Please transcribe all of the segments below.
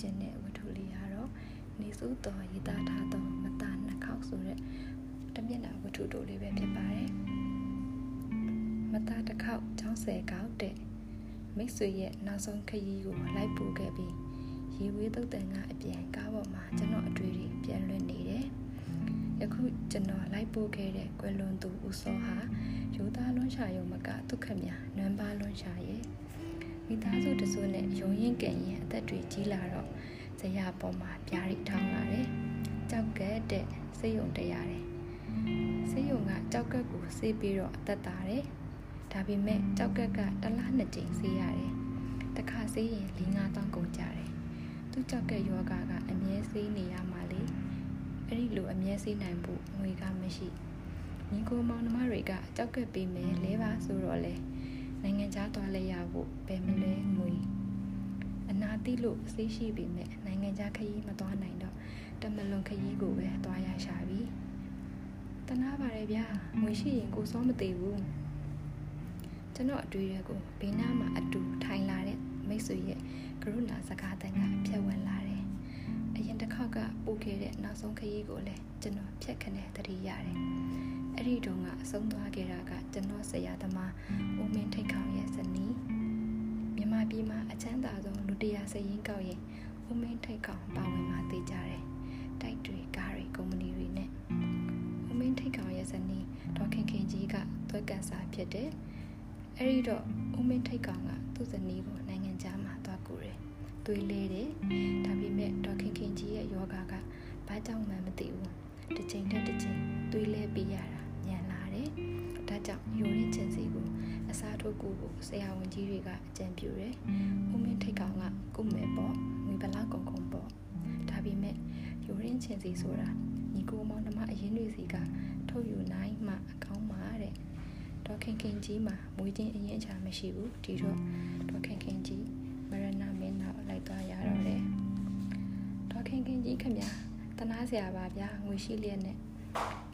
ခြင်းတဲ့ဝတ္ထုလေးကတော့နေစုတော်ရေးသားထားသောမတာနှစ်ခေါက်ဆိုတဲ့တမျက်နှာဝတ္ထုတိုလေးပဲဖြစ်ပါတယ်မတာတစ်ခေါက်ချောင်းဆယ်ခေါက်တဲ့မိတ်ဆွေရဲ့နောက်ဆုံးခရီးကိုလိုက်ပို့ခဲ့ပြီးရေဝေးသုတ်တန်ကအပြန်ကားပေါ်မှာကျွန်တော်အတွေ့အကြုံပြန်လွင့်နေတယ်ယခုကျွန်တော်လိုက်ပို့ခဲ့တဲ့ကွယ်လွန်သူဦးစောဟာယူသားလွန်ရှာယုံမကဒုက္ခမြနွမ်းပါလွန်ရှာရဲ့ မိသားစုတစုနဲ့ရုံရင်ကံရင်အသက်တွေကြီးလာတော့ဇရာပေါ်မှာပြားရိထောင်းလာတယ်ကြောက်ကဲတဲ့စေယုံတရားတယ်စေယုံကကြောက်ကက်ကိုဆေးပြီးတော့အသက်တာတယ်ဒါပေမဲ့ကြောက်ကက်ကတစ်လနှစ်ကြိမ်ဆေးရတယ်တခါဆေးရင်၄၅တောင်းကုန်ကြတယ်သူကြောက်ကက်ယောဂကအမြဲဆေးနေရမှာလေအဲ့ဒီလိုအမြဲဆေးနိုင်ဖို့ငွေကမရှိညီကိုမောင်နှမတွေကကြောက်ကက်ပေးမယ်လဲပါဆိုတော့လေ နိုင်ငံခြားသွားလဲရဖို့ဘယ်မလဲငွေအနာတိလို့ဆေးရှိပေမဲ့နိုင်ငံခြားခရီးမသွားနိုင်တော့တမလွန်ခရီးကိုပဲသွားရရှာပြီတနာပါတယ်ဗျာငွေရှိရင်ကိုစောမသေးဘူးကျွန်တော်အတွေ့အကြုံဘေးနားမှာအတူထိုင်လာတဲ့မိတ်ဆွေရဲ့ကရုဏာစကားတန်ကအပြတ်ဝင်လာတယ်။အရင်တစ်ခေါက်ကပို့ခဲ့တဲ့နောက်ဆုံးခရီးကိုလည်းကျွန်တော်ဖြတ်ခနဲ့တတိရတယ်။ အဲ့ဒီတုန်းကအဆုံးသွားခဲ့တာကကျွန်တော်ဆရာသမားဦးမင်းထိတ်ခေါင်ရဲ့ဇနီးမြန်မာပြည်မှာအချမ်းသာဆုံးလူတရားစရင်ကောက်ရင်ဦးမင်းထိတ်ခေါင်ပါဝင်มาသိကြတယ်။တိုက်တွေကားတွေကုမ္ပဏီတွေနဲ့ဦးမင်းထိတ်ခေါင်ရဲ့ဇနီးဒေါက်ခင်ခင်ကြီးကသွက်ကန်စာဖြစ်တဲ့အဲ့ဒီတော့ဦးမင်းထိတ်ကောင်ကသူ့ဇနီးကိုနိုင်ငံခြားမှာသွားကူတယ်။သွေးလဲတယ်။ဒါပေမဲ့ဒေါခင်ခင်ကြီးရဲ့ယောဂါကဘာကြောင့်မှမသိဘူး။တစ်ချိန်တစ်တစ်ချိန်သွေးလဲပေးရတာ အစားထိုးကူဖို့ဆရာဝန်ကြီးတွေကအကြံပြုတယ်။ဦးမင်းထိတ်ကောင်ကကုမယ်ပေါ့ငွေဘလောက်ကုန်ကုန်ပေါ့။ဒါပေမဲ့ယိုရင်းချင်းစီဆိုတာညီကိုမောင်နှမအရင်တွေစီကထုတ်ယူနိုင်မှအကောင်းမှာတဲ့။ဒေါခင်ခင်ကြီးမှာမွေးချင်းအရင်အချာမရှိဘူးဒီတော့ဒေါခင်ခင်ကြီးမရဏမင်းနောက်လိုက်သွားရတော့တယ်ဒေါခင်ခင်ကြီးခင်ဗျာတနာစရာပါဗျာငွေရှိလျက်နဲ့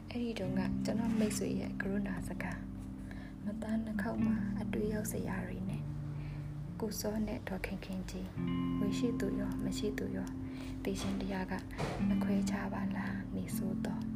အဲ့ဒီတုန်းကကျွန်တော်မိတ်ဆွေရဲ့ကရုဏာစကားမတန်းနှခောက်မှာ အတွေ့ရောက်စရာတွေနဲ့ကိုစောနဲ့ဒေါခင်ခင်ကြီးငွေရှိသူရောမရှိသူရောတေရှင်တရားကမခွဲခြားပါလားနေဆိုတော့